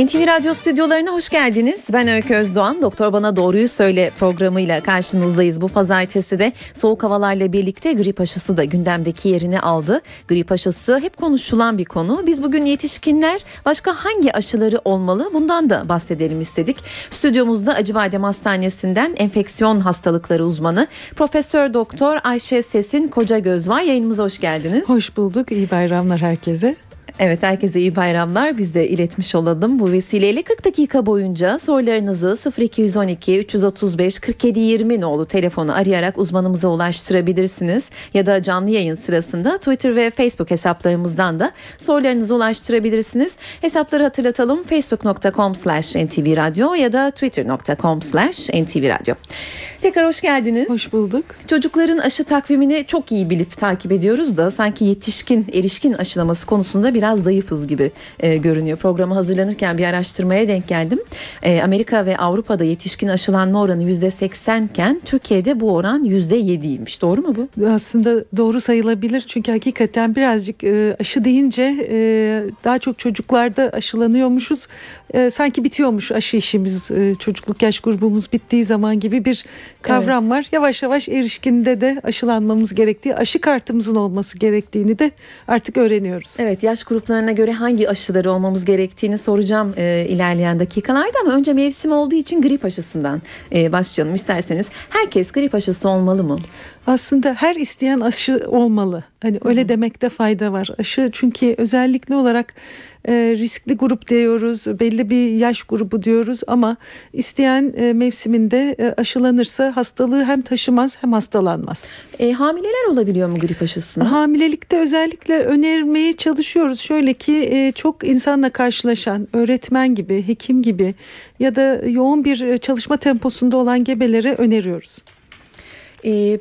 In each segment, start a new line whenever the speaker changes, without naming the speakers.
NTV Radyo stüdyolarına hoş geldiniz. Ben Öykü Özdoğan. Doktor Bana Doğruyu Söyle programıyla karşınızdayız. Bu pazartesi de soğuk havalarla birlikte grip aşısı da gündemdeki yerini aldı. Grip aşısı hep konuşulan bir konu. Biz bugün yetişkinler başka hangi aşıları olmalı bundan da bahsedelim istedik. Stüdyomuzda Acıbadem Hastanesi'nden enfeksiyon hastalıkları uzmanı Profesör Doktor Ayşe Sesin Koca Göz var. Yayınımıza hoş geldiniz.
Hoş bulduk. İyi bayramlar herkese.
Evet herkese iyi bayramlar. Biz de iletmiş olalım. Bu vesileyle 40 dakika boyunca sorularınızı 0212 335 47 20 nolu telefonu arayarak uzmanımıza ulaştırabilirsiniz. Ya da canlı yayın sırasında Twitter ve Facebook hesaplarımızdan da sorularınızı ulaştırabilirsiniz. Hesapları hatırlatalım. facebook.com slash ntvradio ya da twitter.com slash ntvradio. Tekrar hoş geldiniz.
Hoş bulduk.
Çocukların aşı takvimini çok iyi bilip takip ediyoruz da sanki yetişkin, erişkin aşılaması konusunda biraz zayıfız gibi e, görünüyor. Programa hazırlanırken bir araştırmaya denk geldim. E, Amerika ve Avrupa'da yetişkin aşılanma oranı %80 iken Türkiye'de bu oran %7'ymiş. Doğru mu bu?
Aslında doğru sayılabilir çünkü hakikaten birazcık e, aşı deyince e, daha çok çocuklarda aşılanıyormuşuz. E, sanki bitiyormuş aşı işimiz e, çocukluk yaş grubumuz bittiği zaman gibi bir kavram evet. var. Yavaş yavaş erişkinde de aşılanmamız gerektiği, aşı kartımızın olması gerektiğini de artık öğreniyoruz.
Evet yaş gruplarına göre hangi aşıları olmamız gerektiğini soracağım e, ilerleyen dakikalarda ama önce mevsim olduğu için grip aşısından e, başlayalım isterseniz. Herkes grip aşısı olmalı mı?
Aslında her isteyen aşı olmalı. Hani öyle Hı-hı. demekte fayda var. Aşı çünkü özellikle olarak e, riskli grup diyoruz, belli bir yaş grubu diyoruz ama isteyen e, mevsiminde e, aşılanırsa hastalığı hem taşımaz hem hastalanmaz.
E, hamileler olabiliyor mu grip aşısını?
Hamilelikte özellikle önermeye çalışıyoruz. Şöyle ki e, çok insanla karşılaşan öğretmen gibi, hekim gibi ya da yoğun bir e, çalışma temposunda olan gebelere öneriyoruz.
Ee,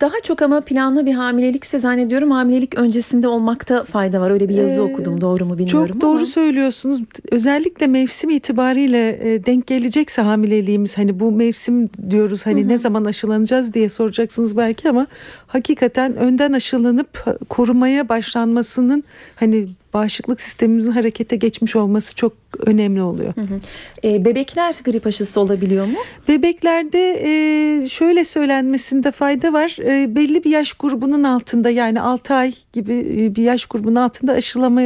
daha çok ama planlı bir hamilelikse zannediyorum hamilelik öncesinde olmakta fayda var. Öyle bir yazı ee, okudum doğru mu bilmiyorum
Çok doğru söylüyorsunuz. Özellikle mevsim itibariyle e, denk gelecekse hamileliğimiz hani bu mevsim diyoruz hani Hı-hı. ne zaman aşılanacağız diye soracaksınız belki ama hakikaten önden aşılanıp korumaya başlanmasının hani bağışıklık sistemimizin harekete geçmiş olması çok önemli oluyor. Hı hı.
E, bebekler grip aşısı olabiliyor mu?
Bebeklerde e, şöyle söylenmesinde fayda var. E, belli bir yaş grubunun altında yani 6 ay gibi e, bir yaş grubunun altında aşılama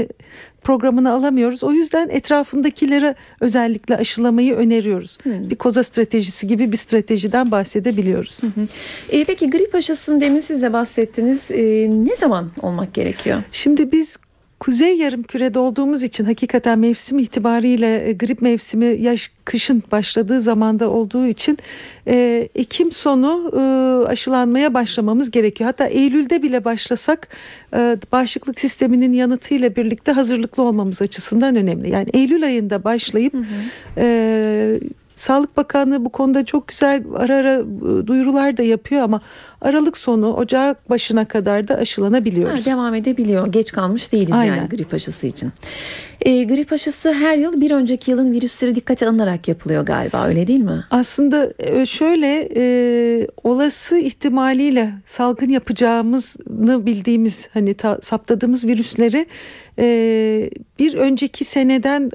programını alamıyoruz. O yüzden etrafındakilere özellikle aşılamayı öneriyoruz. Hı. Bir koza stratejisi gibi bir stratejiden bahsedebiliyoruz. Hı hı.
E, peki grip aşısını demin siz de bahsettiniz. E, ne zaman olmak gerekiyor?
Şimdi biz Kuzey yarım kürede olduğumuz için hakikaten mevsim itibariyle e, grip mevsimi yaş kışın başladığı zamanda olduğu için e, Ekim sonu e, aşılanmaya başlamamız gerekiyor. Hatta Eylül'de bile başlasak e, bağışıklık sisteminin yanıtıyla birlikte hazırlıklı olmamız açısından önemli. Yani Eylül ayında başlayıp hı hı. E, Sağlık Bakanlığı bu konuda çok güzel ara ara ıı, duyurular da yapıyor ama Aralık sonu Ocak başına kadar da aşılanabiliyoruz.
Ha, devam edebiliyor. Geç kalmış değiliz Aynen. yani grip aşısı için. E, grip aşısı her yıl bir önceki yılın virüsleri dikkate alınarak yapılıyor galiba öyle değil mi?
Aslında e, şöyle e, olası ihtimaliyle salgın yapacağımızı bildiğimiz hani ta, saptadığımız virüsleri e, bir önceki seneden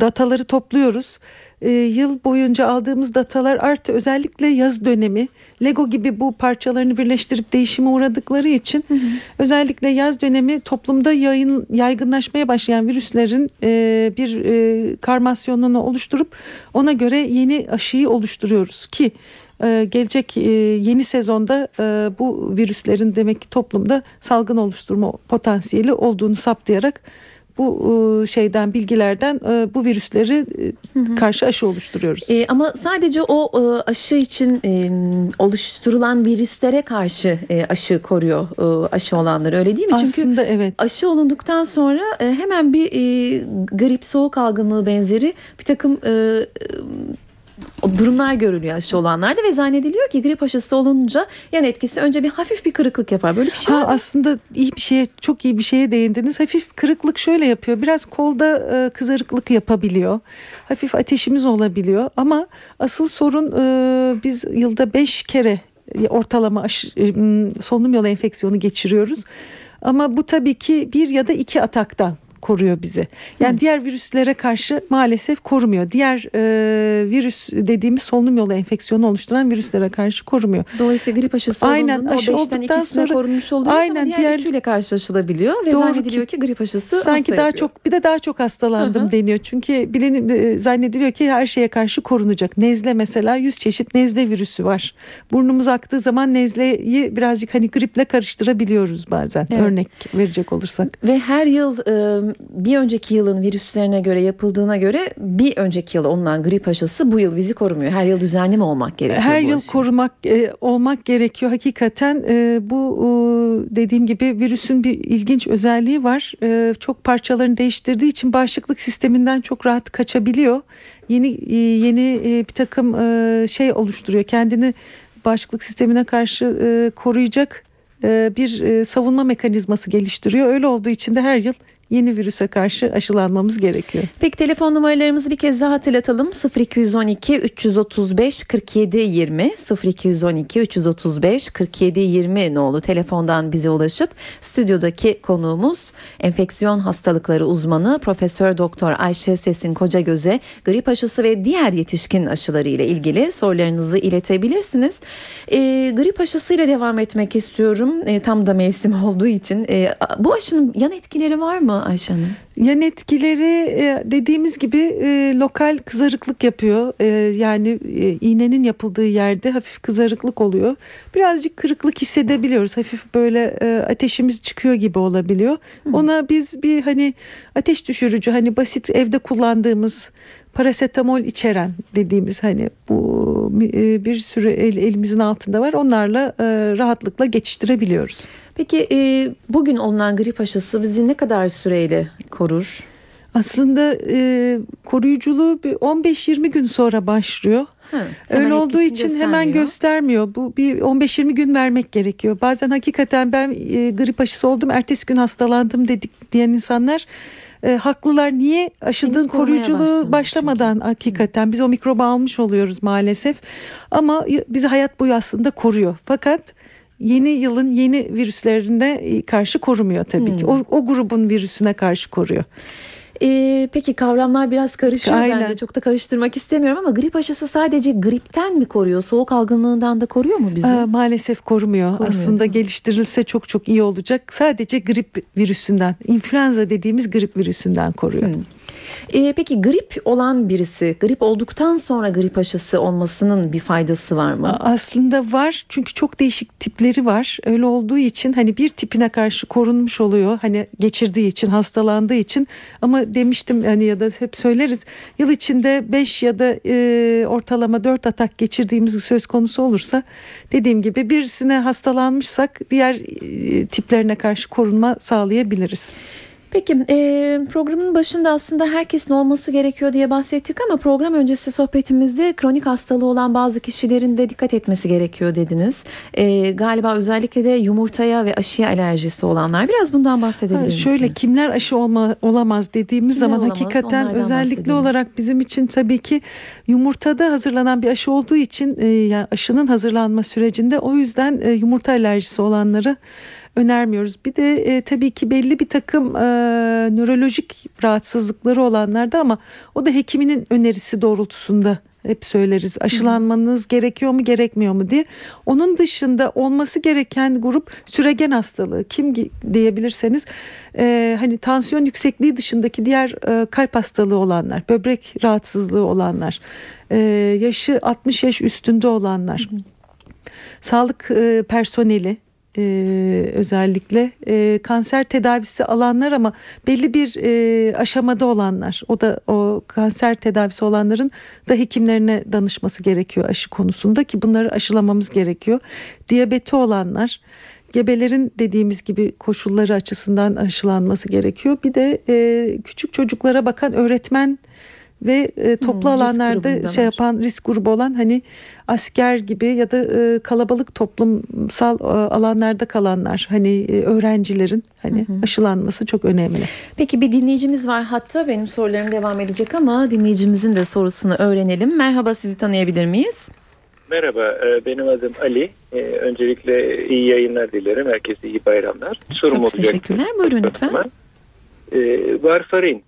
dataları topluyoruz e, yıl boyunca aldığımız datalar artı özellikle yaz dönemi Lego gibi bu parçalarını birleştirip değişime uğradıkları için hı hı. özellikle yaz dönemi toplumda yayın yaygınlaşmaya başlayan virüslerin e, bir e, karmasyonunu oluşturup ona göre yeni aşıyı oluşturuyoruz ki e, gelecek e, yeni sezonda e, bu virüslerin demek ki toplumda salgın oluşturma potansiyeli olduğunu saptayarak bu e, şeyden bilgilerden e, bu virüsleri e, karşı aşı oluşturuyoruz.
E, ama sadece o aşı için oluşturulan virüslere karşı aşı koruyor aşı olanları öyle değil mi?
Çünkü Aslında evet.
Aşı olunduktan sonra hemen bir grip soğuk algınlığı benzeri bir takım durumlar görülüyor aşı olanlarda ve zannediliyor ki grip aşısı olunca yan etkisi önce bir hafif bir kırıklık yapar. Böyle bir şey
ha, var Aslında iyi bir şeye çok iyi bir şeye değindiniz. Hafif kırıklık şöyle yapıyor. Biraz kolda e, kızarıklık yapabiliyor. Hafif ateşimiz olabiliyor ama asıl sorun e, biz yılda beş kere ortalama aşı, solunum yolu enfeksiyonu geçiriyoruz. Ama bu tabii ki bir ya da iki ataktan koruyor bizi. Yani Hı. diğer virüslere karşı maalesef korumuyor. Diğer e, virüs dediğimiz solunum yolu enfeksiyonu oluşturan virüslere karşı korumuyor.
Dolayısıyla grip aşısı aynen, aşı o beşten ikisine sonra, korunmuş oluyor aynen, ama diğer, diğer üçüyle karşılaşılabiliyor ve doğru zannediliyor ki, ki grip aşısı
sanki daha yapıyor. çok bir de daha çok hastalandım Hı-hı. deniyor. Çünkü bilenim e, zannediliyor ki her şeye karşı korunacak. Nezle mesela 100 çeşit nezle virüsü var. Burnumuz aktığı zaman nezleyi birazcık hani griple karıştırabiliyoruz bazen. Evet. Örnek verecek olursak.
Ve her yıl e, bir önceki yılın virüslerine göre yapıldığına göre bir önceki yıl olunan grip aşısı bu yıl bizi korumuyor. Her yıl düzenli mi olmak gerekiyor?
Her yıl aşı? korumak e, olmak gerekiyor. Hakikaten e, bu e, dediğim gibi virüsün bir ilginç özelliği var. E, çok parçalarını değiştirdiği için bağışıklık sisteminden çok rahat kaçabiliyor. Yeni e, yeni e, bir takım e, şey oluşturuyor. Kendini bağışıklık sistemine karşı e, koruyacak e, bir e, savunma mekanizması geliştiriyor. Öyle olduğu için de her yıl yeni virüse karşı aşılanmamız gerekiyor.
Peki telefon numaralarımızı bir kez daha hatırlatalım. 0212 335 47 20 0212 335 47 20 nolu telefondan bize ulaşıp stüdyodaki konuğumuz enfeksiyon hastalıkları uzmanı Profesör Doktor Ayşe Sesin Kocagöz'e grip aşısı ve diğer yetişkin aşıları ile ilgili sorularınızı iletebilirsiniz. E, grip aşısıyla devam etmek istiyorum. E, tam da mevsim olduğu için. E, bu aşının yan etkileri var mı? Ayşe Hanım?
Yan etkileri e, dediğimiz gibi e, lokal kızarıklık yapıyor. E, yani iğnenin yapıldığı yerde hafif kızarıklık oluyor. Birazcık kırıklık hissedebiliyoruz. Hafif böyle ateşimiz çıkıyor gibi olabiliyor. Ona biz bir hani ateş düşürücü hani basit evde kullandığımız parasetamol içeren dediğimiz hani bu bir sürü el, elimizin altında var. Onlarla rahatlıkla geçiştirebiliyoruz.
Peki e, bugün olunan grip aşısı bizi ne kadar süreyle korur?
Aslında e, koruyuculuğu 15-20 gün sonra başlıyor. Ha, Öyle olduğu için hemen göstermiyor. Bu bir 15-20 gün vermek gerekiyor. Bazen hakikaten ben e, grip aşısı oldum, ertesi gün hastalandım dedik diyen insanlar e, haklılar. Niye aşıldığın koruyuculuğu başlamadan çünkü. hakikaten biz o mikrobu almış oluyoruz maalesef. Ama bizi hayat boyu aslında koruyor. Fakat yeni yılın yeni virüslerine karşı korumuyor tabii hmm. ki. O, o grubun virüsüne karşı koruyor.
Ee, peki kavramlar biraz karışıyor Aynen. ben de çok da karıştırmak istemiyorum ama grip aşısı sadece gripten mi koruyor? Soğuk algınlığından da koruyor mu bizi? Ee,
maalesef korumuyor. Koruyor Aslında geliştirilse çok çok iyi olacak. Sadece grip virüsünden, influenza dediğimiz grip virüsünden koruyor. Hmm.
E, peki grip olan birisi grip olduktan sonra grip aşısı olmasının bir faydası var mı?
Aslında var çünkü çok değişik tipleri var. Öyle olduğu için hani bir tipine karşı korunmuş oluyor. Hani geçirdiği için hastalandığı için ama demiştim hani ya da hep söyleriz yıl içinde 5 ya da e, ortalama 4 atak geçirdiğimiz söz konusu olursa dediğim gibi birisine hastalanmışsak diğer e, tiplerine karşı korunma sağlayabiliriz.
Peki e, programın başında aslında herkesin olması gerekiyor diye bahsettik ama program öncesi sohbetimizde kronik hastalığı olan bazı kişilerin de dikkat etmesi gerekiyor dediniz. E, galiba özellikle de yumurtaya ve aşıya alerjisi olanlar biraz bundan bahsedebilir ha,
misiniz? Şöyle kimler aşı olma, olamaz dediğimiz kimler zaman olamaz, hakikaten özellikle olarak bizim için tabii ki yumurtada hazırlanan bir aşı olduğu için e, yani aşının hazırlanma sürecinde o yüzden e, yumurta alerjisi olanları önermiyoruz. Bir de e, tabii ki belli bir takım e, nörolojik rahatsızlıkları olanlarda ama o da hekiminin önerisi doğrultusunda hep söyleriz aşılanmanız gerekiyor mu gerekmiyor mu diye. Onun dışında olması gereken grup süregen hastalığı kim diyebilirseniz e, hani tansiyon yüksekliği dışındaki diğer e, kalp hastalığı olanlar, böbrek rahatsızlığı olanlar, e, yaşı 60 yaş üstünde olanlar. Sağlık e, personeli e, özellikle e, kanser tedavisi alanlar ama belli bir e, aşamada olanlar o da o kanser tedavisi olanların da hekimlerine danışması gerekiyor aşı konusunda ki bunları aşılamamız gerekiyor. Diyabeti olanlar gebelerin dediğimiz gibi koşulları açısından aşılanması gerekiyor. Bir de e, küçük çocuklara bakan öğretmen ve e, toplu hmm, alanlarda şey yapan risk grubu olan hani asker gibi ya da e, kalabalık toplumsal e, alanlarda kalanlar hani e, öğrencilerin hani hmm. aşılanması çok önemli.
Peki bir dinleyicimiz var hatta benim sorularım devam edecek ama dinleyicimizin de sorusunu öğrenelim. Merhaba sizi tanıyabilir miyiz?
Merhaba, e, benim adım Ali. E, öncelikle iyi yayınlar dilerim. Herkese iyi bayramlar.
Sorum Çok olacak. teşekkürler. Buyurun lütfen.
E, varfarin,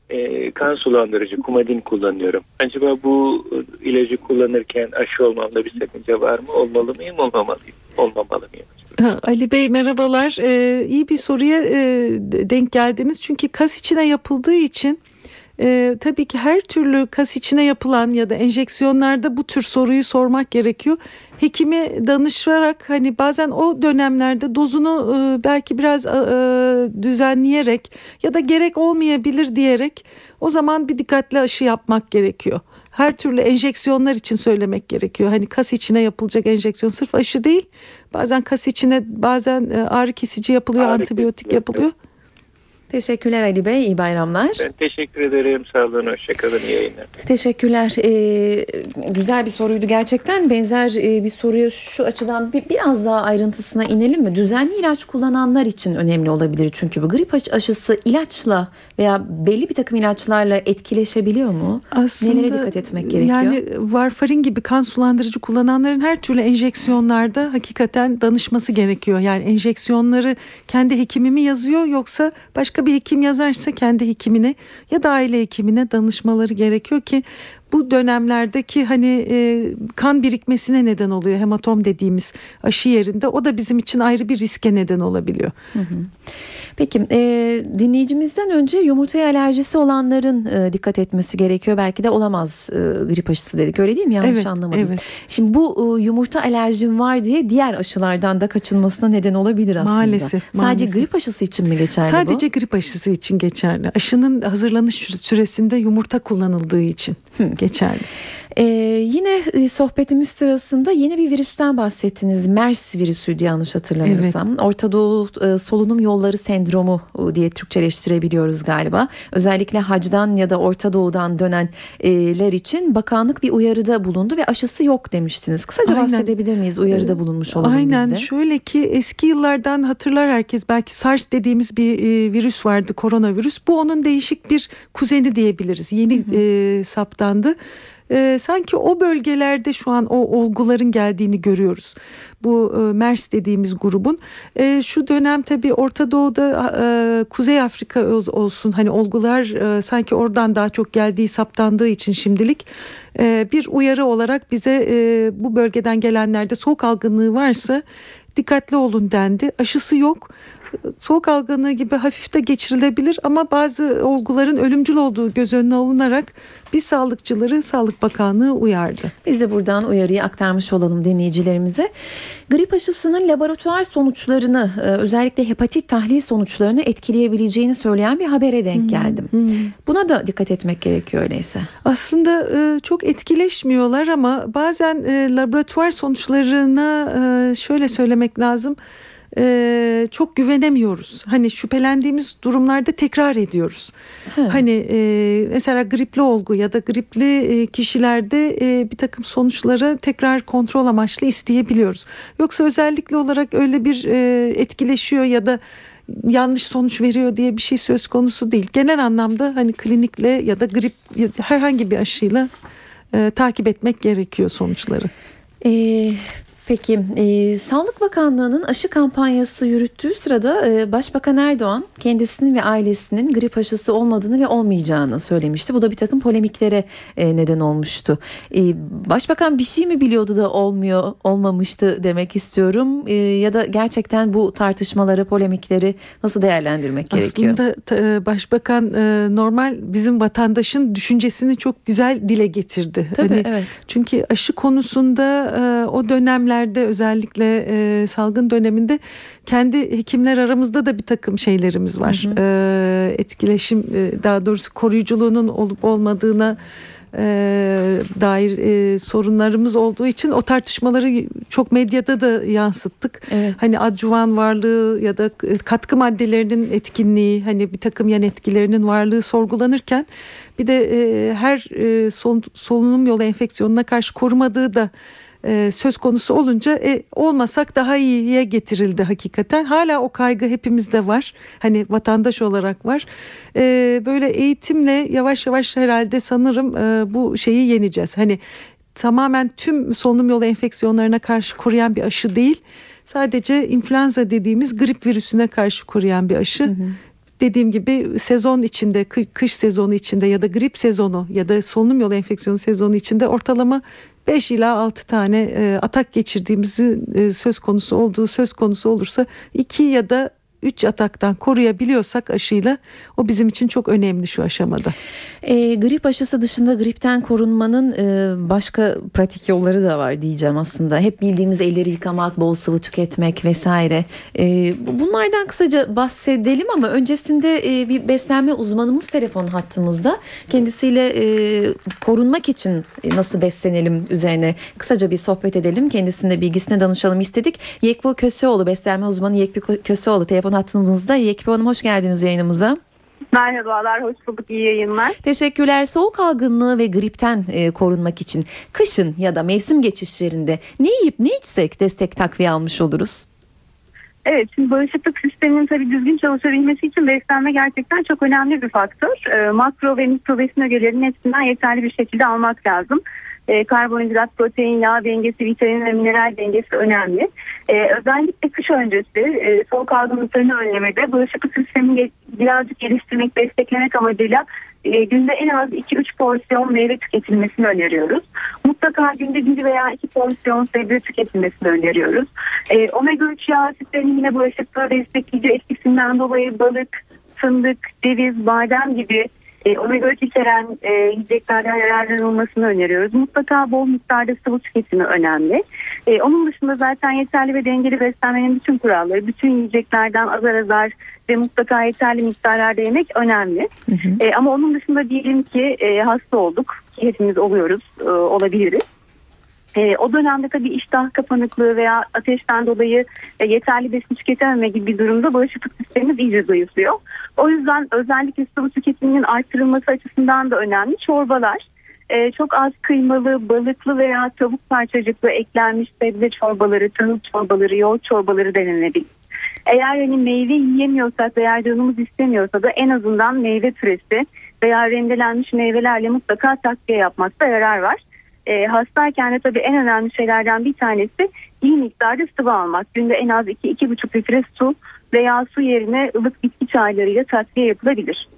kan sulandırıcı, kumadin kullanıyorum. Acaba bu ilacı kullanırken aşı olmamda bir sakınca var mı? Olmalı mıyım, olmamalıyım? Olmamalı mıyım?
Ali Bey merhabalar. Ee, iyi bir soruya e, denk geldiniz. Çünkü kas içine yapıldığı için e, tabii ki her türlü kas içine yapılan ya da enjeksiyonlarda bu tür soruyu sormak gerekiyor. Hekime danışarak hani bazen o dönemlerde dozunu e, belki biraz e, e, düzenleyerek ya da gerek olmayabilir diyerek o zaman bir dikkatli aşı yapmak gerekiyor. Her türlü enjeksiyonlar için söylemek gerekiyor. Hani kas içine yapılacak enjeksiyon sırf aşı değil. Bazen kas içine bazen e, ağrı kesici yapılıyor, ağrı antibiyotik kesici. yapılıyor.
Teşekkürler Ali Bey. İyi bayramlar.
Ben teşekkür ederim. Sağ olun. Hoşçakalın. İyi yayınlar.
Teşekkürler. Ee, güzel bir soruydu gerçekten. Benzer e, bir soruya şu açıdan bir, biraz daha ayrıntısına inelim mi? Düzenli ilaç kullananlar için önemli olabilir. Çünkü bu grip aşısı ilaçla veya belli bir takım ilaçlarla etkileşebiliyor mu? Aslında Nelere dikkat etmek gerekiyor?
Yani varfarin gibi kan sulandırıcı kullananların her türlü enjeksiyonlarda hakikaten danışması gerekiyor. Yani enjeksiyonları kendi hekimi mi yazıyor yoksa başka bir hekim yazarsa kendi hekimine ya da aile hekimine danışmaları gerekiyor ki bu dönemlerdeki hani e, kan birikmesine neden oluyor hematom dediğimiz aşı yerinde o da bizim için ayrı bir riske neden olabiliyor. Hı hı.
Peki e, dinleyicimizden önce yumurtaya alerjisi olanların e, dikkat etmesi gerekiyor. Belki de olamaz e, grip aşısı dedik öyle değil mi? Yanlış evet, anlamadım. Evet. Şimdi bu e, yumurta alerjim var diye diğer aşılardan da kaçınmasına neden olabilir aslında.
Maalesef.
Sadece maalesef. grip aşısı için mi geçerli
Sadece bu? Sadece grip aşısı için geçerli. Aşının hazırlanış süresinde yumurta kullanıldığı için Hı. Geçerli.
Ee, yine e, sohbetimiz sırasında yeni bir virüsten bahsettiniz. MERS virüsüydü yanlış hatırlamıyorsam. Evet. Orta Doğu e, solunum yolları sendromu e, diye Türkçeleştirebiliyoruz galiba. Özellikle hacdan ya da Orta Doğu'dan dönenler için bakanlık bir uyarıda bulundu ve aşısı yok demiştiniz. Kısaca Aynen. bahsedebilir miyiz uyarıda bulunmuş olalım
Aynen.
bizde?
Şöyle ki eski yıllardan hatırlar herkes belki SARS dediğimiz bir virüs vardı koronavirüs. Bu onun değişik bir kuzeni diyebiliriz. Yeni hı hı. E, saptandı e, sanki o bölgelerde şu an o olguların geldiğini görüyoruz. Bu e, MERS dediğimiz grubun. E, şu dönem tabii Orta Doğu'da e, Kuzey Afrika olsun hani olgular e, sanki oradan daha çok geldiği saptandığı için şimdilik e, bir uyarı olarak bize e, bu bölgeden gelenlerde soğuk algınlığı varsa dikkatli olun dendi. Aşısı yok soğuk algınlığı gibi hafifte geçirilebilir ama bazı olguların ölümcül olduğu göz önüne alınarak bir sağlıkçıları Sağlık Bakanlığı uyardı.
Biz de buradan uyarıyı aktarmış olalım dinleyicilerimize. Grip aşısının laboratuvar sonuçlarını e, özellikle hepatit tahlil sonuçlarını etkileyebileceğini söyleyen bir habere denk geldim. Hmm. Buna da dikkat etmek gerekiyor öyleyse.
Aslında e, çok etkileşmiyorlar ama bazen e, laboratuvar sonuçlarına şöyle söylemek lazım e, çok güvenemiyoruz. Hani şüphelendiğimiz durumlarda tekrar ediyoruz. He. Hani e, mesela gripli olgu ya da gripli e, kişilerde e, bir takım sonuçları tekrar kontrol amaçlı isteyebiliyoruz. Yoksa özellikle olarak öyle bir e, etkileşiyor ya da yanlış sonuç veriyor diye bir şey söz konusu değil. Genel anlamda hani klinikle ya da grip herhangi bir aşıyla e, takip etmek gerekiyor sonuçları.
Ee, Peki e, Sağlık Bakanlığı'nın aşı kampanyası yürüttüğü sırada e, Başbakan Erdoğan kendisinin ve ailesinin grip aşısı olmadığını ve olmayacağını söylemişti. Bu da bir takım polemiklere e, neden olmuştu. E, Başbakan bir şey mi biliyordu da olmuyor olmamıştı demek istiyorum e, ya da gerçekten bu tartışmaları polemikleri nasıl değerlendirmek gerekiyor?
Aslında e, Başbakan e, normal bizim vatandaşın düşüncesini çok güzel dile getirdi.
Tabii hani, evet.
Çünkü aşı konusunda e, o dönemler dönemlerde özellikle e, salgın döneminde kendi hekimler aramızda da bir takım şeylerimiz var. Hı hı. E, etkileşim e, daha doğrusu koruyuculuğunun olup olmadığına e, dair e, sorunlarımız olduğu için o tartışmaları çok medyada da yansıttık. Evet. Hani adjuvan varlığı ya da katkı maddelerinin etkinliği hani bir takım yan etkilerinin varlığı sorgulanırken bir de e, her e, sol, solunum yolu enfeksiyonuna karşı korumadığı da e, söz konusu olunca e, olmasak daha iyiye getirildi hakikaten. Hala o kaygı hepimizde var. Hani vatandaş olarak var. E, böyle eğitimle yavaş yavaş herhalde sanırım e, bu şeyi yeneceğiz. Hani tamamen tüm solunum yolu enfeksiyonlarına karşı koruyan bir aşı değil. Sadece influenza dediğimiz grip virüsüne karşı koruyan bir aşı. Hı hı dediğim gibi sezon içinde kış sezonu içinde ya da grip sezonu ya da solunum yolu enfeksiyonu sezonu içinde ortalama 5 ila 6 tane e, atak geçirdiğimizi e, söz konusu olduğu söz konusu olursa 2 ya da 3 ataktan koruyabiliyorsak aşıyla o bizim için çok önemli şu aşamada.
E, grip aşısı dışında gripten korunmanın e, başka pratik yolları da var diyeceğim aslında. Hep bildiğimiz elleri yıkamak, bol sıvı tüketmek vesaire. E, bunlardan kısaca bahsedelim ama öncesinde e, bir beslenme uzmanımız telefon hattımızda. Kendisiyle e, korunmak için nasıl beslenelim üzerine kısaca bir sohbet edelim. Kendisine bilgisine danışalım istedik. Yekbu Köseoğlu beslenme uzmanı Yekbu Köseoğlu telefon hattımızda. Yekbu Hanım hoş geldiniz yayınımıza.
Merhabalar, hoş bulduk. İyi yayınlar.
Teşekkürler. Soğuk algınlığı ve gripten e, korunmak için kışın ya da mevsim geçişlerinde ne yiyip ne içsek destek takviye almış oluruz?
Evet, şimdi bağışıklık sisteminin tabii düzgün çalışabilmesi için beslenme gerçekten çok önemli bir faktör. E, makro ve mikro besin ögelerinin hepsinden yeterli bir şekilde almak lazım e, karbonhidrat, protein, yağ dengesi, vitamin ve mineral dengesi önemli. E, özellikle kış öncesi e, soğuk algınlıklarını önlemede bağışıklık sistemini birazcık geliştirmek, desteklemek amacıyla e, günde en az 2-3 porsiyon meyve tüketilmesini öneriyoruz. Mutlaka günde 1 veya 2 porsiyon sebze tüketilmesini öneriyoruz. E, omega 3 yağ asitlerinin yine bağışıklığı destekleyici etkisinden dolayı balık, fındık, ceviz, badem gibi e, omega 3 içeren e, yiyeceklerden yararlanılmasını öneriyoruz. Mutlaka bol miktarda sıvı tüketimi önemli. E, onun dışında zaten yeterli ve dengeli beslenmenin bütün kuralları, bütün yiyeceklerden azar azar ve mutlaka yeterli miktarlarda yemek önemli. Hı hı. E, ama onun dışında diyelim ki e, hasta olduk, hepimiz oluyoruz, e, olabiliriz. E, o dönemde tabii iştah kapanıklığı veya ateşten dolayı e, yeterli besin tüketememe gibi bir durumda bağışıklık sistemimiz iyice zayıflıyor. O yüzden özellikle sıvı tüketiminin arttırılması açısından da önemli. Çorbalar e, çok az kıymalı, balıklı veya tavuk parçacıklı eklenmiş sebze çorbaları, tahıl çorbaları, yoğurt çorbaları denenebilir. Eğer yani meyve yiyemiyorsak veya canımız istemiyorsa da en azından meyve püresi veya rendelenmiş meyvelerle mutlaka takviye yapmakta yarar var. E, hastayken de tabii en önemli şeylerden bir tanesi iyi miktarda sıvı almak. Günde en az 2-2,5 litre su veya su yerine ılık bitki çaylarıyla takviye yapılabilir.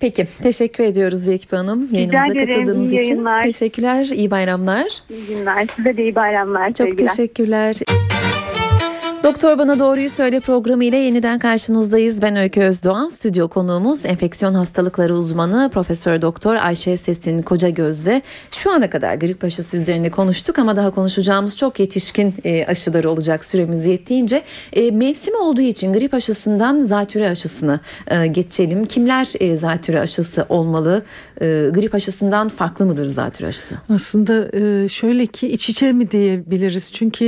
Peki teşekkür ediyoruz Yekbi Hanım yayınımıza
Rica ederim,
katıldığınız
iyi
için.
Yayınlar.
Teşekkürler, iyi bayramlar.
İyi günler, size de iyi bayramlar.
Çok
sevgiler.
teşekkürler. Doktor Bana Doğruyu Söyle programı ile yeniden karşınızdayız. Ben Öykü Özdoğan. Stüdyo konuğumuz enfeksiyon hastalıkları uzmanı Profesör Doktor Ayşe Sesin Koca Gözde. Şu ana kadar grip aşısı üzerine konuştuk ama daha konuşacağımız çok yetişkin e, aşıları olacak süremiz yettiğince. E, mevsimi olduğu için grip aşısından zatüre aşısına e, geçelim. Kimler zatüre aşısı olmalı? Grip aşısından farklı mıdır zatüre aşısı?
Aslında şöyle ki iç içe mi diyebiliriz? Çünkü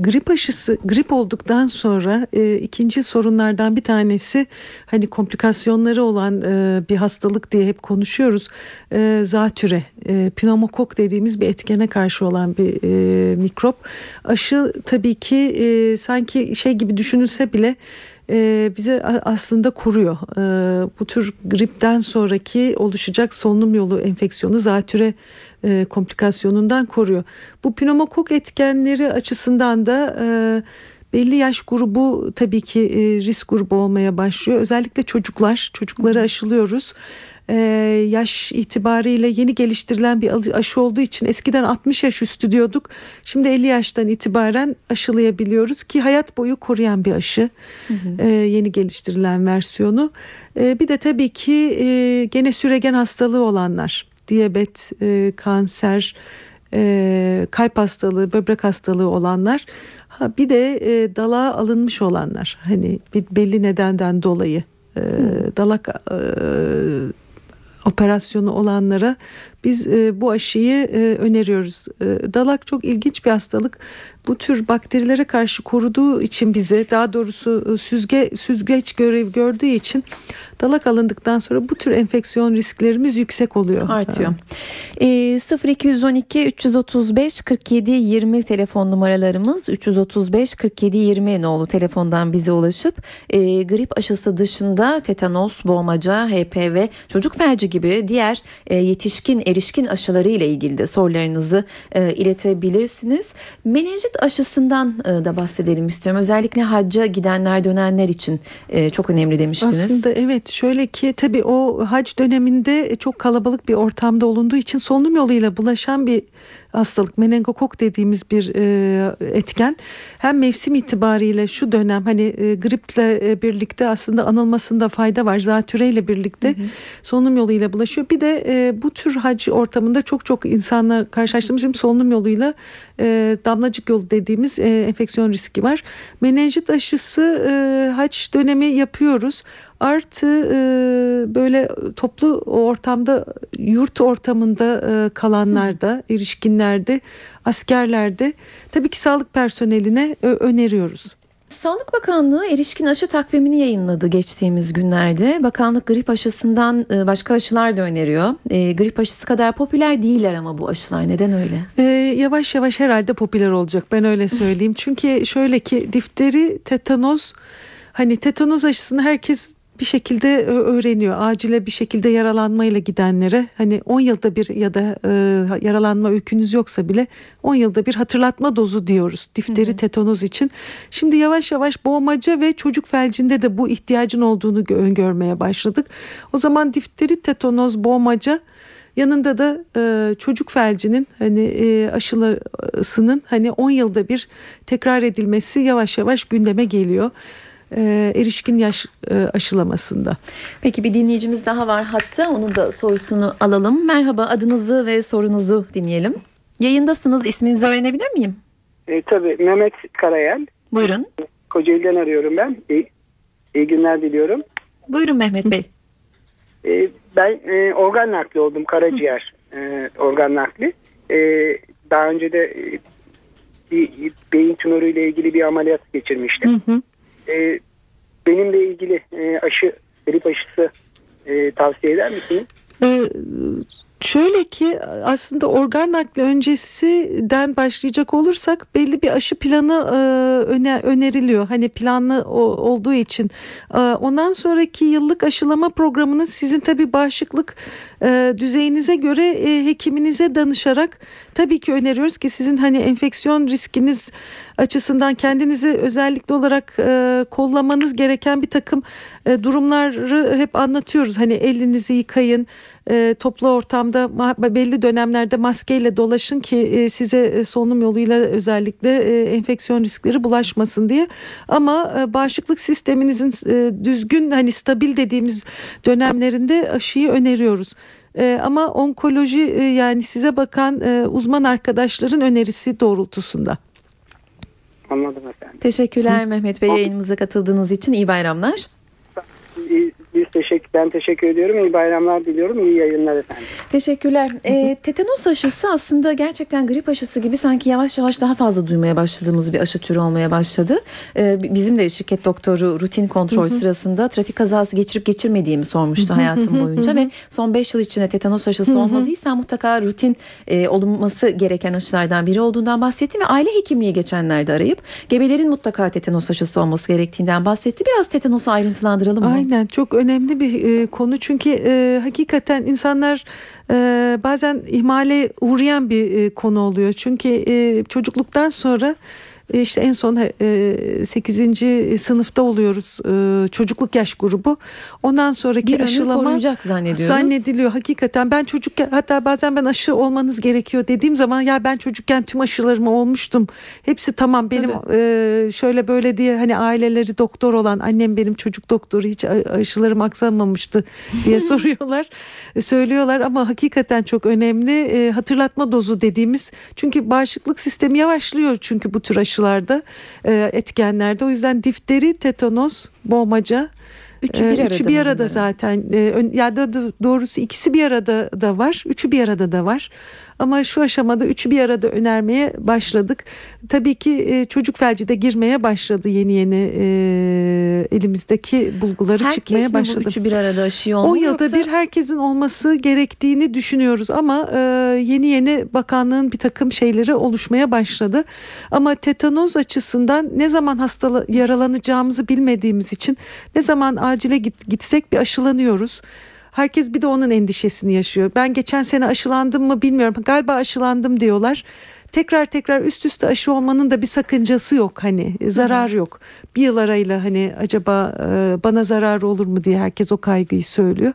grip aşısı grip olduktan sonra e, ikinci sorunlardan bir tanesi hani komplikasyonları olan e, bir hastalık diye hep konuşuyoruz. E, zatüre, e, pneumokok dediğimiz bir etkene karşı olan bir e, mikrop. Aşı tabii ki e, sanki şey gibi düşünülse bile e, bize aslında koruyor. E, bu tür gripten sonraki oluşacak solunum yolu enfeksiyonu zatüre e, komplikasyonundan koruyor. Bu pneumokok etkenleri açısından da e, belli yaş grubu tabii ki e, risk grubu olmaya başlıyor. Özellikle çocuklar, çocukları aşılıyoruz. Ee, yaş itibariyle yeni geliştirilen bir aşı olduğu için eskiden 60 yaş üstü diyorduk. Şimdi 50 yaştan itibaren aşılayabiliyoruz ki hayat boyu koruyan bir aşı. Hı hı. Ee, yeni geliştirilen versiyonu. Ee, bir de tabii ki e, gene süregen hastalığı olanlar diyabet, e, kanser, e, kalp hastalığı, böbrek hastalığı olanlar. Ha, bir de e, dalağa alınmış olanlar. Hani bir belli nedenden dolayı e, dalak e, operasyonu olanlara biz e, bu aşıyı e, öneriyoruz. E, dalak çok ilginç bir hastalık. Bu tür bakterilere karşı koruduğu için bize daha doğrusu e, süzge süzgeç görev gördüğü için dalak alındıktan sonra bu tür enfeksiyon risklerimiz yüksek oluyor.
Artıyor. E, 0212 335 47 20 telefon numaralarımız 335 47 20 nolu telefondan bize ulaşıp e, grip aşısı dışında tetanos, boğmaca, HPV, çocuk felci gibi diğer e, yetişkin erişkin aşıları ile ilgili de sorularınızı e, iletebilirsiniz. Menenjit aşısından e, da bahsedelim istiyorum. Özellikle hacca gidenler dönenler için e, çok önemli demiştiniz.
Aslında evet şöyle ki tabii o hac döneminde çok kalabalık bir ortamda olunduğu için solunum yoluyla bulaşan bir hastalık menengokok dediğimiz bir e, etken. Hem mevsim itibariyle şu dönem hani e, griple e, birlikte aslında anılmasında fayda var. Zatüreyle birlikte hı hı. solunum yoluyla bulaşıyor. Bir de e, bu tür hac ortamında çok çok insanlar karşılaştığımız için solunum yoluyla e, damlacık yolu dediğimiz e, enfeksiyon riski var. Menenjit aşısı e, hac dönemi yapıyoruz Artı e, böyle toplu ortamda yurt ortamında e, kalanlarda, erişkinlerde, askerlerde tabii ki sağlık personeline e, öneriyoruz.
Sağlık Bakanlığı erişkin aşı takvimini yayınladı geçtiğimiz günlerde. Bakanlık grip aşısından e, başka aşılar da öneriyor. E, grip aşısı kadar popüler değiller ama bu aşılar neden öyle?
E, yavaş yavaş herhalde popüler olacak ben öyle söyleyeyim. Çünkü şöyle ki difteri, tetanoz hani tetanoz aşısını herkes bir şekilde öğreniyor. Acile bir şekilde yaralanmayla gidenlere hani 10 yılda bir ya da e, yaralanma öykünüz yoksa bile 10 yılda bir hatırlatma dozu diyoruz difteri tetanoz için. Şimdi yavaş yavaş boğmaca ve çocuk felcinde de bu ihtiyacın olduğunu öngörmeye başladık. O zaman difteri tetanoz boğmaca Yanında da e, çocuk felcinin hani e, aşılasının hani 10 yılda bir tekrar edilmesi yavaş yavaş gündeme geliyor e, erişkin yaş e, aşılamasında.
Peki bir dinleyicimiz daha var hatta onun da sorusunu alalım. Merhaba adınızı ve sorunuzu dinleyelim. Yayındasınız isminizi öğrenebilir miyim?
E, tabii Mehmet Karayel.
Buyurun.
Kocaeli'den arıyorum ben. İyi, iyi günler diliyorum.
Buyurun Mehmet Bey.
E, ben e, organ nakli oldum karaciğer e, organ nakli. E, daha önce de e, bir beyin tümörüyle ilgili bir ameliyat geçirmiştim. Hı hı e, benimle ilgili e, aşı, grip aşısı e, tavsiye eder misiniz?
Ee, Şöyle ki aslında organ nakli öncesinden başlayacak olursak belli bir aşı planı e, öneriliyor. Hani planlı olduğu için. E, ondan sonraki yıllık aşılama programını sizin tabi bağışıklık e, düzeyinize göre hekiminize danışarak tabii ki öneriyoruz ki sizin hani enfeksiyon riskiniz açısından kendinizi özellikle olarak kollamanız gereken bir takım durumları hep anlatıyoruz. Hani elinizi yıkayın, e, toplu ortamda belli dönemlerde maskeyle dolaşın ki e, size e, solunum yoluyla özellikle e, enfeksiyon riskleri bulaşmasın diye. Ama e, bağışıklık sisteminizin e, düzgün hani stabil dediğimiz dönemlerinde aşıyı öneriyoruz. E, ama onkoloji e, yani size bakan e, uzman arkadaşların önerisi doğrultusunda.
Anladım efendim.
Teşekkürler Hı. Mehmet Bey yayınımıza katıldığınız için iyi bayramlar.
Teşekkür, ben teşekkür ediyorum. İyi bayramlar diliyorum. İyi yayınlar efendim.
Teşekkürler. E, tetanos aşısı aslında gerçekten grip aşısı gibi sanki yavaş yavaş daha fazla duymaya başladığımız bir aşı türü olmaya başladı. E, bizim de şirket doktoru rutin kontrol sırasında trafik kazası geçirip geçirmediğimi sormuştu hayatım boyunca ve son 5 yıl içinde tetanos aşısı olmadıysa mutlaka rutin e, olunması gereken aşılardan biri olduğundan bahsetti ve aile hekimliği geçenlerde arayıp gebelerin mutlaka tetanos aşısı olması gerektiğinden bahsetti. Biraz tetanosu ayrıntılandıralım mı?
Aynen çok önemli bir e, konu çünkü e, hakikaten insanlar e, bazen ihmale uğrayan bir e, konu oluyor. Çünkü e, çocukluktan sonra işte en son 8. E, sınıfta oluyoruz e, çocukluk yaş grubu. Ondan sonraki
bir
aşılama zannediliyor. Hakikaten ben çocukken hatta bazen ben aşı olmanız gerekiyor dediğim zaman ya ben çocukken tüm aşılarımı olmuştum. Hepsi tamam benim Tabii. şöyle böyle diye hani aileleri doktor olan annem benim çocuk doktoru hiç aşılarım aksamamıştı diye soruyorlar. Söylüyorlar ama hakikaten çok önemli hatırlatma dozu dediğimiz çünkü bağışıklık sistemi yavaşlıyor çünkü bu tür aşı aşılarda e, etkenlerde. O yüzden difteri, tetanos, boğmaca Üçü bir e, arada, üçü bir arada zaten. E, ya da doğrusu ikisi bir arada da var. Üçü bir arada da var. Ama şu aşamada üçü bir arada önermeye başladık. Tabii ki e, çocuk felci de girmeye başladı yeni yeni e, elimizdeki bulguları
Herkes
çıkmaya başladı.
Herkes üçü bir arada aşıyor mu?
O yılda yoksa... bir herkesin olması gerektiğini düşünüyoruz ama e, yeni yeni bakanlığın bir takım şeyleri oluşmaya başladı. Ama tetanoz açısından ne zaman hasta yaralanacağımızı bilmediğimiz için ne zaman acile git, gitsek bir aşılanıyoruz Herkes bir de onun endişesini yaşıyor. Ben geçen sene aşılandım mı bilmiyorum. Galiba aşılandım diyorlar tekrar tekrar üst üste aşı olmanın da bir sakıncası yok hani zarar yok. Bir yıl arayla hani acaba e, bana zararı olur mu diye herkes o kaygıyı söylüyor.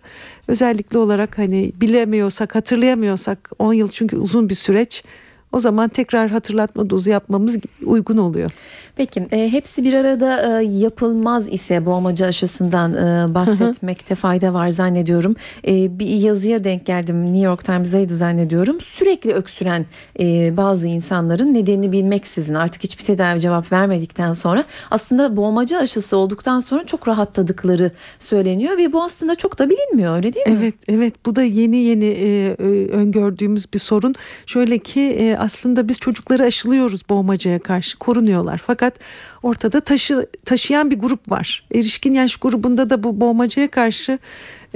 Özellikle olarak hani bilemiyorsak hatırlayamıyorsak 10 yıl çünkü uzun bir süreç o zaman tekrar hatırlatma dozu yapmamız uygun oluyor.
Peki e, hepsi bir arada e, yapılmaz ise boğmaca aşısından e, bahsetmekte fayda var zannediyorum. E, bir yazıya denk geldim New York Times'daydı zannediyorum. Sürekli öksüren e, bazı insanların nedenini bilmeksizin artık hiçbir tedavi cevap vermedikten sonra aslında boğmaca aşısı olduktan sonra çok rahatladıkları söyleniyor ve bu aslında çok da bilinmiyor öyle değil mi?
Evet evet bu da yeni yeni e, öngördüğümüz bir sorun. Şöyle ki e, aslında biz çocukları aşılıyoruz boğmacaya karşı korunuyorlar fakat fakat ortada taşı, taşıyan bir grup var. Erişkin yaş grubunda da bu boğmacaya karşı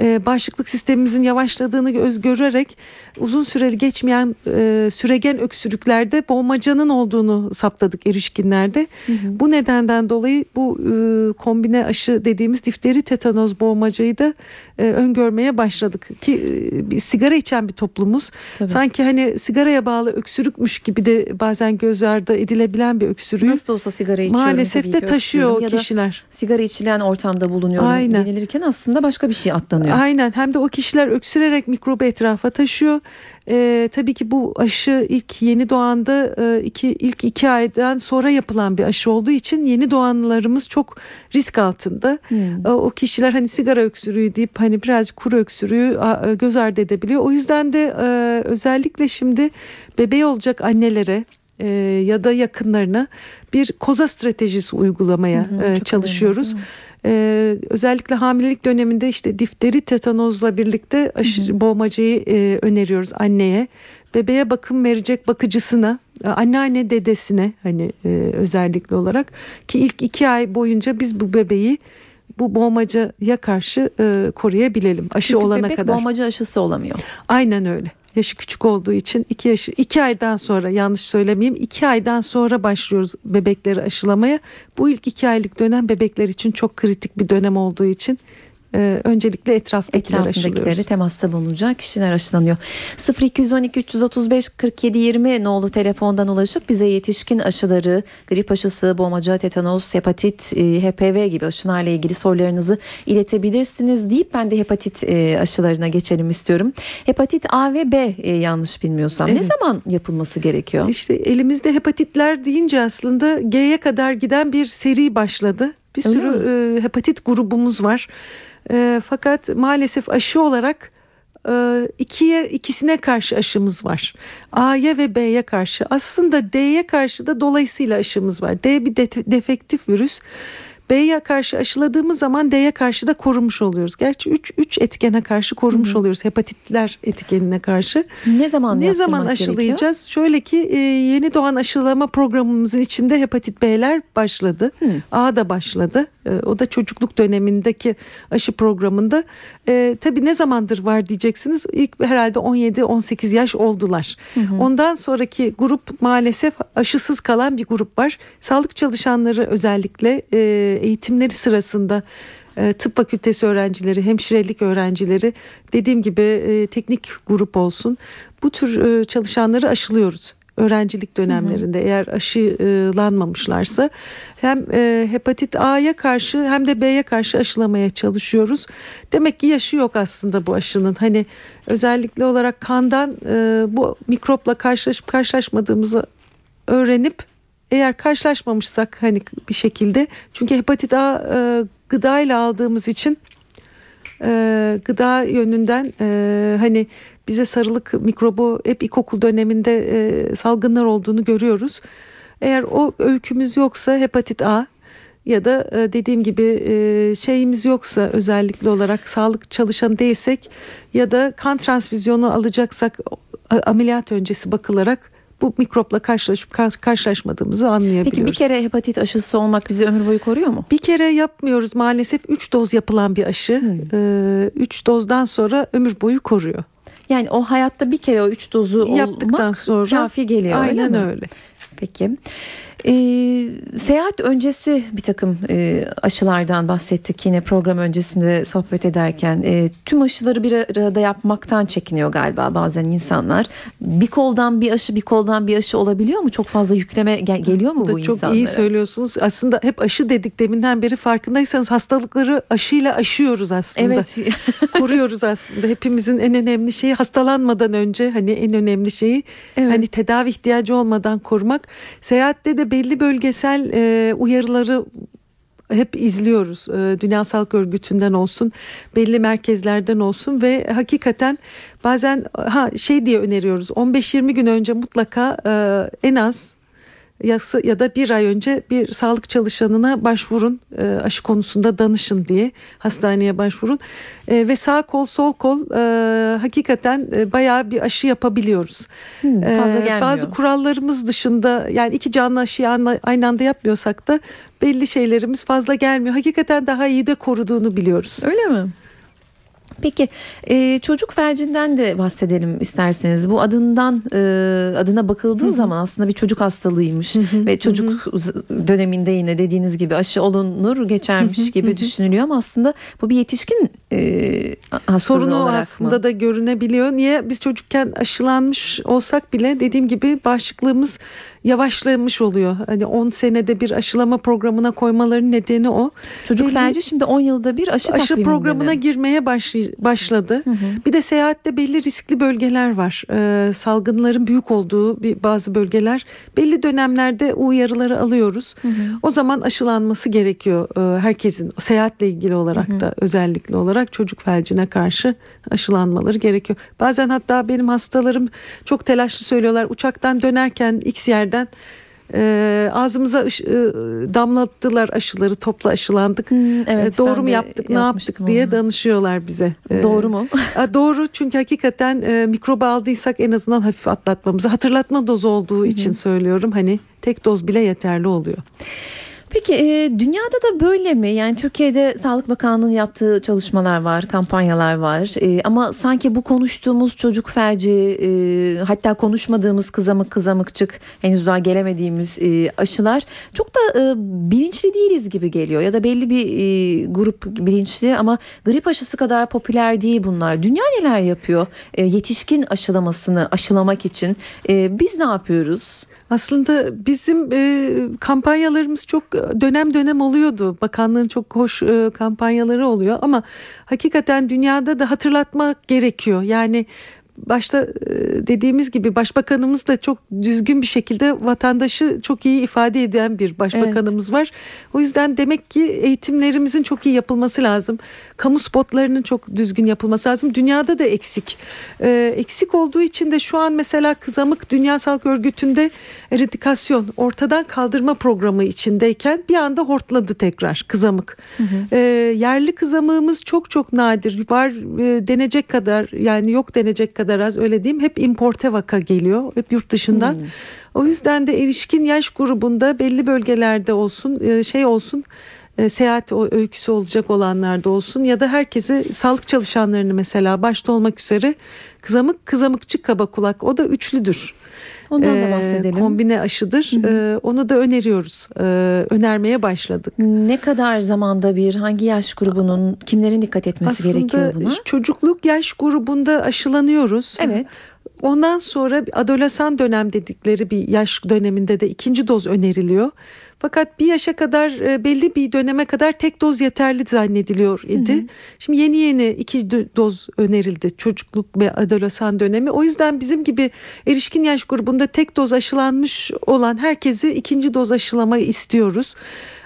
e, bağışıklık sistemimizin yavaşladığını göz görerek uzun süreli geçmeyen e, süregen öksürüklerde boğmacanın olduğunu saptadık erişkinlerde. Hı hı. Bu nedenden dolayı bu e, kombine aşı dediğimiz difteri tetanoz boğmacayı da e, öngörmeye başladık. Ki e, bir sigara içen bir toplumuz. Tabii. Sanki hani sigaraya bağlı öksürükmüş gibi de bazen göz ardı edilebilen bir öksürüğü.
Nasıl olsa sigara içiyorum.
Maalesef de taşıyor o kişiler.
sigara içilen ortamda bulunuyorum Aynen. denilirken aslında başka bir şey atlanıyor kullanıyor.
Aynen hem de o kişiler öksürerek mikrobu etrafa taşıyor. Ee, tabii ki bu aşı ilk yeni doğanda e, iki, ilk iki aydan sonra yapılan bir aşı olduğu için yeni doğanlarımız çok risk altında. Hmm. E, o kişiler hani sigara öksürüğü deyip hani birazcık kuru öksürüğü e, göz ardı edebiliyor. O yüzden de e, özellikle şimdi bebeği olacak annelere e, ya da yakınlarına bir koza stratejisi uygulamaya hı hı, e, çalışıyoruz. Önemli, ee, özellikle hamilelik döneminde işte difteri tetanozla birlikte aşı, boğmacayı e, öneriyoruz anneye. Bebeğe bakım verecek bakıcısına, e, anneanne dedesine hani e, özellikle olarak ki ilk iki ay boyunca biz bu bebeği bu boğmacaya karşı e, koruyabilelim aşı
Çünkü
olana
bebek
kadar.
boğmaca aşısı olamıyor.
Aynen öyle yaşı küçük olduğu için iki yaşı iki aydan sonra yanlış söylemeyeyim iki aydan sonra başlıyoruz bebekleri aşılamaya. Bu ilk iki aylık dönem bebekler için çok kritik bir dönem olduğu için e, öncelikle etraftakiler
etrafındakileri temasta bulunacak kişiler aşılanıyor. 0212 335 47 20 nolu telefondan ulaşıp bize yetişkin aşıları, grip aşısı, boğmaca, tetanos, hepatit, e, HPV gibi aşılarla ilgili sorularınızı iletebilirsiniz deyip ben de hepatit e, aşılarına geçelim istiyorum. Hepatit A ve B e, yanlış bilmiyorsam evet. ne zaman yapılması gerekiyor?
İşte elimizde hepatitler deyince aslında G'ye kadar giden bir seri başladı. Bir Öyle sürü e, hepatit grubumuz var. E, fakat maalesef aşı olarak e, ikiye ikisine karşı aşımız var. A'ya ve B'ye karşı. Aslında D'ye karşı da dolayısıyla aşımız var. D bir defektif virüs. B'ye karşı aşıladığımız zaman D'ye karşı da korumuş oluyoruz. Gerçi 3 3 etkene karşı korumuş Hı-hı. oluyoruz. Hepatitler etkenine karşı.
Ne zaman
Ne zaman aşılayacağız? Gerekiyor? Şöyle ki e, yeni doğan aşılama programımızın içinde hepatit B'ler başladı. Hı. A da başladı. E, o da çocukluk dönemindeki aşı programında. E, tabii ne zamandır var diyeceksiniz. İlk herhalde 17-18 yaş oldular. Hı hı. Ondan sonraki grup maalesef aşısız kalan bir grup var. Sağlık çalışanları özellikle e, eğitimleri sırasında e, tıp fakültesi öğrencileri, hemşirelik öğrencileri dediğim gibi e, teknik grup olsun. Bu tür e, çalışanları aşılıyoruz öğrencilik dönemlerinde hı hı. eğer aşılanmamışlarsa hem hepatit A'ya karşı hem de B'ye karşı aşılamaya çalışıyoruz. Demek ki yaşı yok aslında bu aşının. Hani özellikle olarak kandan bu mikropla karşılaşıp karşılaşmadığımızı öğrenip eğer karşılaşmamışsak hani bir şekilde çünkü hepatit A e, gıdayla aldığımız için e, gıda yönünden e, hani bize sarılık mikrobu hep ilkokul döneminde e, salgınlar olduğunu görüyoruz. Eğer o öykümüz yoksa hepatit A ya da e, dediğim gibi e, şeyimiz yoksa özellikle olarak sağlık çalışanı değilsek ya da kan transfüzyonu alacaksak ameliyat öncesi bakılarak bu mikropla karşılaşıp karşılaşmadığımızı anlayabiliyoruz.
Peki bir kere hepatit aşısı olmak bizi ömür boyu koruyor mu?
Bir kere yapmıyoruz maalesef 3 doz yapılan bir aşı 3 hmm. Üç dozdan sonra ömür boyu koruyor.
Yani o hayatta bir kere o üç dozu yaptıktan sonra kafi geliyor
aynen
öyle.
öyle.
Peki. E, seyahat öncesi bir takım e, aşılardan bahsettik yine program öncesinde sohbet ederken. E, tüm aşıları bir arada yapmaktan çekiniyor galiba bazen insanlar. Bir koldan bir aşı bir koldan bir aşı olabiliyor mu? Çok fazla yükleme gel- geliyor mu bu
çok
insanlara?
iyi söylüyorsunuz. Aslında hep aşı dedik deminden beri farkındaysanız hastalıkları aşıyla aşıyoruz aslında.
Evet.
Koruyoruz aslında. Hepimizin en önemli şeyi hastalanmadan önce hani en önemli şeyi
Evet.
hani tedavi ihtiyacı olmadan korumak. Seyahatte de belli bölgesel e, uyarıları hep izliyoruz. E, Dünya Sağlık Örgütü'nden olsun, belli merkezlerden olsun ve hakikaten bazen ha şey diye öneriyoruz. 15-20 gün önce mutlaka e, en az yası ya da bir ay önce bir sağlık çalışanına başvurun e, aşı konusunda danışın diye hastaneye başvurun E, ve sağ kol sol kol e, hakikaten e, bayağı bir aşı yapabiliyoruz.
Hmm, fazla
E, bazı kurallarımız dışında yani iki canlı aşıyı aynı anda yapmıyorsak da belli şeylerimiz fazla gelmiyor. Hakikaten daha iyi de koruduğunu biliyoruz.
Öyle mi? Peki e, çocuk felcinden de bahsedelim isterseniz. Bu adından e, adına bakıldığı zaman aslında bir çocuk hastalığıymış ve çocuk z- döneminde yine dediğiniz gibi aşı olunur geçermiş gibi düşünülüyor ama aslında bu bir yetişkin e, hastalığı
Sorunu
olarak
aslında
mı?
da görünebiliyor. Niye? Biz çocukken aşılanmış olsak bile dediğim gibi bağışıklığımız yavaşlamış oluyor. Hani 10 senede bir aşılama programına koymaların nedeni o.
Çocuk
Belli-
felci şimdi 10 yılda bir aşı,
aşı programına
mi?
girmeye başlı- başladı. Bir de seyahatte belli riskli bölgeler var. Ee, salgınların büyük olduğu bir bazı bölgeler. Belli dönemlerde uyarıları alıyoruz. O zaman aşılanması gerekiyor ee, herkesin seyahatle ilgili olarak da özellikle olarak çocuk felcine karşı aşılanmaları gerekiyor. Bazen hatta benim hastalarım çok telaşlı söylüyorlar uçaktan dönerken X yerden e, ağzımıza ış- e, damlattılar aşıları topla aşılandık.
Hmm, evet,
E, doğru mu yaptık ne yaptık diye
onu.
danışıyorlar bize. E,
Doğru mu?
e, doğru çünkü hakikaten e, mikroba aldıysak en azından hafif atlatmamızı hatırlatma dozu olduğu için söylüyorum. Hani tek doz bile yeterli oluyor.
Peki e, dünyada da böyle mi? Yani Türkiye'de Sağlık Bakanlığı'nın yaptığı çalışmalar var, kampanyalar var. E, ama sanki bu konuştuğumuz çocuk felci, e, hatta konuşmadığımız kızamık kızamıkçık, henüz daha gelemediğimiz e, aşılar çok da e, bilinçli değiliz gibi geliyor. Ya da belli bir e, grup bilinçli ama grip aşısı kadar popüler değil bunlar. Dünya neler yapıyor e, yetişkin aşılamasını aşılamak için? E, biz ne yapıyoruz?
Aslında bizim e, kampanyalarımız çok dönem dönem oluyordu. Bakanlığın çok hoş e, kampanyaları oluyor ama hakikaten dünyada da hatırlatmak gerekiyor. Yani başta e, dediğimiz gibi başbakanımız da çok düzgün bir şekilde vatandaşı çok iyi ifade eden bir başbakanımız var. O yüzden demek ki eğitimlerimizin çok iyi yapılması lazım. Kamu spotlarının çok düzgün yapılması lazım. Dünyada da eksik. E, eksik olduğu için de şu an mesela kızamık Dünya Sağlık Örgütü'nde eradikasyon ortadan kaldırma programı içindeyken bir anda hortladı tekrar kızamık. E, yerli kızamığımız çok çok nadir. Var e, denecek kadar yani yok denecek kadar az öyle diyeyim. Hep importe vaka geliyor. Hep yurt dışından. O yüzden de erişkin yaş grubunda belli bölgelerde olsun e, şey olsun e, seyahat öyküsü olacak olanlarda olsun ya da herkese sağlık çalışanlarını mesela başta olmak üzere kızamık kızamıkçı kaba kulak o da üçlüdür.
Ondan da
Ee,
bahsedelim.
Kombine aşıdır. Ee, onu da öneriyoruz. Ee, önermeye başladık.
Ne kadar zamanda bir hangi yaş grubunun kimlerin dikkat etmesi gerekiyor buna?
çocukluk yaş grubunda aşılanıyoruz.
Evet.
Ondan sonra adolesan dönem dedikleri bir yaş döneminde de ikinci doz öneriliyor. Fakat bir yaşa kadar e, belli bir döneme kadar tek doz yeterli zannediliyor idi. Şimdi yeni yeni iki do- doz önerildi çocukluk ve adolesan dönemi. O yüzden bizim gibi erişkin yaş grubunda tek doz aşılanmış olan herkesi ikinci doz aşılamayı istiyoruz.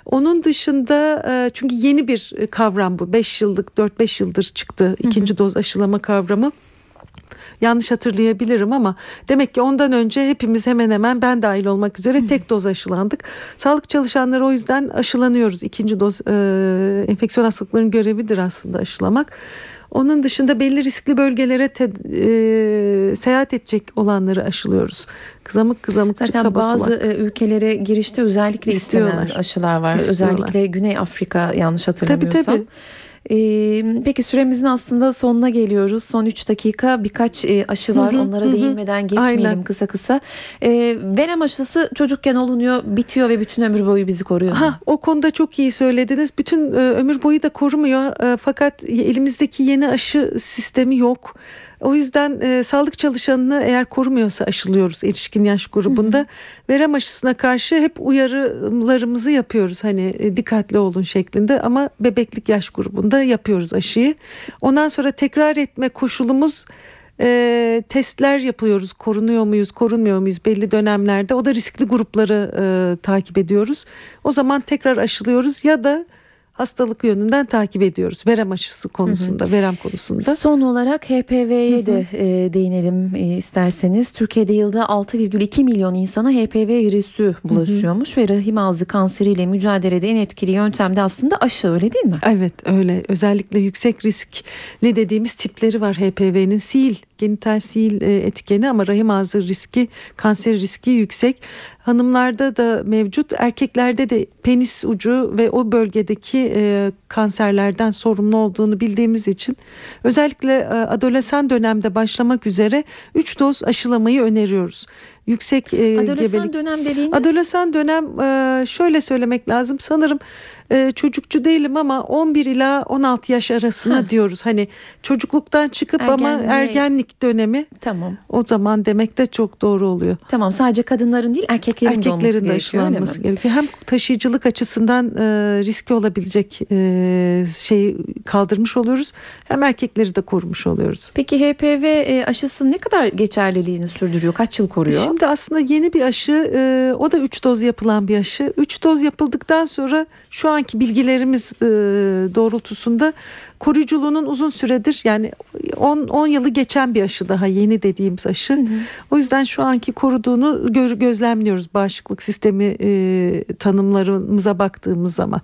Onun dışında e, çünkü yeni bir kavram bu. 5 yıllık 4-5 yıldır çıktı ikinci doz aşılama kavramı. Yanlış hatırlayabilirim ama demek ki ondan önce hepimiz hemen hemen ben dahil olmak üzere tek doz aşılandık. Sağlık çalışanları o yüzden aşılanıyoruz. İkinci doz e, enfeksiyon hastalıklarının görevidir aslında aşılamak. Onun dışında belli riskli bölgelere te, e, seyahat edecek olanları aşılıyoruz. Kızamık kızamıkçı
Zaten bazı
kulak.
e, ülkelere girişte özellikle istenen
İstiyorlar.
aşılar var.
İstiyorlar.
Özellikle Güney Afrika yanlış
Tabii
hatırlamıyorsam.
tabii.
Ee, peki süremizin aslında sonuna geliyoruz. Son 3 dakika birkaç e, aşı var.
Hı hı,
Onlara
hı
değinmeden geçmeyelim
Aynen.
kısa kısa. Ee, verem aşısı çocukken olunuyor, bitiyor ve bütün ömür boyu bizi koruyor.
Ha, o konuda çok iyi söylediniz. Bütün e, ömür boyu da korumuyor. E, fakat elimizdeki yeni aşı sistemi yok. O yüzden e, sağlık çalışanını eğer korumuyorsa aşılıyoruz erişkin yaş grubunda. Verem aşısına karşı hep uyarılarımızı yapıyoruz. Hani e, dikkatli olun şeklinde ama bebeklik yaş grubunda yapıyoruz aşıyı. Ondan sonra tekrar etme koşulumuz e, testler yapıyoruz. Korunuyor muyuz, korunmuyor muyuz belli dönemlerde. O da riskli grupları e, takip ediyoruz. O zaman tekrar aşılıyoruz ya da hastalık yönünden takip ediyoruz. Verem aşısı konusunda, verem konusunda.
Son olarak HPV'ye de e, değinelim e, isterseniz. Türkiye'de yılda 6,2 milyon insana HPV virüsü bulaşıyormuş ve rahim ağzı kanseriyle mücadelede en etkili yöntem de aslında aşı öyle değil mi?
Evet öyle özellikle yüksek riskli dediğimiz tipleri var HPV'nin sil genital sil e, etkeni ama rahim ağzı riski kanser riski yüksek. Hanımlarda da mevcut erkeklerde de penis ucu ve o bölgedeki e, kanserlerden sorumlu olduğunu bildiğimiz için özellikle e, adolesan dönemde başlamak üzere 3 doz aşılamayı öneriyoruz. Yüksek e,
Adolesan
gebelik
dönem dediğiniz
Adolesan dönem e, şöyle söylemek lazım sanırım e, çocukçu değilim ama 11 ila 16 yaş arasına
Heh.
diyoruz. Hani çocukluktan çıkıp ama
Ergenliğe-
ergenlik dönemi
tamam.
o zaman demek de çok doğru oluyor.
Tamam sadece kadınların değil erkeklerin, de olması
Erkeklerin de
gerekiyor
gerekiyor. Hem taşıyıcılık açısından e, riski olabilecek e, şeyi kaldırmış oluyoruz. Hem erkekleri de korumuş oluyoruz.
Peki HPV e, aşısı ne kadar geçerliliğini sürdürüyor? Kaç yıl koruyor?
Şimdi aslında yeni bir aşı e, o da 3 doz yapılan bir aşı. 3 doz yapıldıktan sonra şu anki bilgilerimiz e, doğrultusunda koruyuculuğunun uzun süredir yani 10 10 yılı geçen bir aşı daha yeni dediğimiz aşı. O yüzden şu anki koruduğunu gö- gözlemliyoruz bağışıklık sistemi e, tanımlarımıza baktığımız zaman.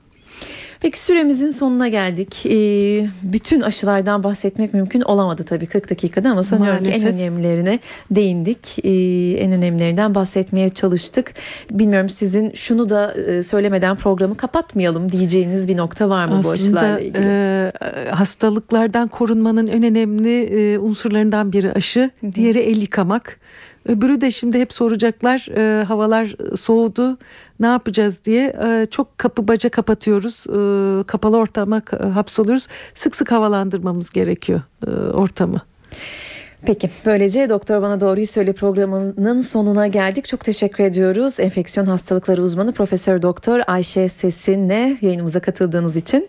Peki süremizin sonuna geldik. Ee, bütün aşılardan bahsetmek mümkün olamadı tabii 40 dakikada ama sanıyorum ki en
Maalesef.
önemlilerine değindik. Ee, en önemlilerinden bahsetmeye çalıştık. Bilmiyorum sizin şunu da e, söylemeden programı kapatmayalım diyeceğiniz bir nokta var mı bu
Aslında
aşılarla ilgili?
e, hastalıklardan korunmanın en önemli e, unsurlarından biri aşı, diğeri el yıkamak. Öbürü de şimdi hep soracaklar e, havalar soğudu ne yapacağız diye E, çok kapı baca kapatıyoruz E, kapalı ortama hapsoluyoruz sık sık havalandırmamız gerekiyor e, ortamı.
Peki böylece Doktor Bana Doğruyu Söyle programının sonuna geldik. Çok teşekkür ediyoruz. Enfeksiyon hastalıkları uzmanı Profesör Doktor Ayşe Sesin'le yayınımıza katıldığınız için.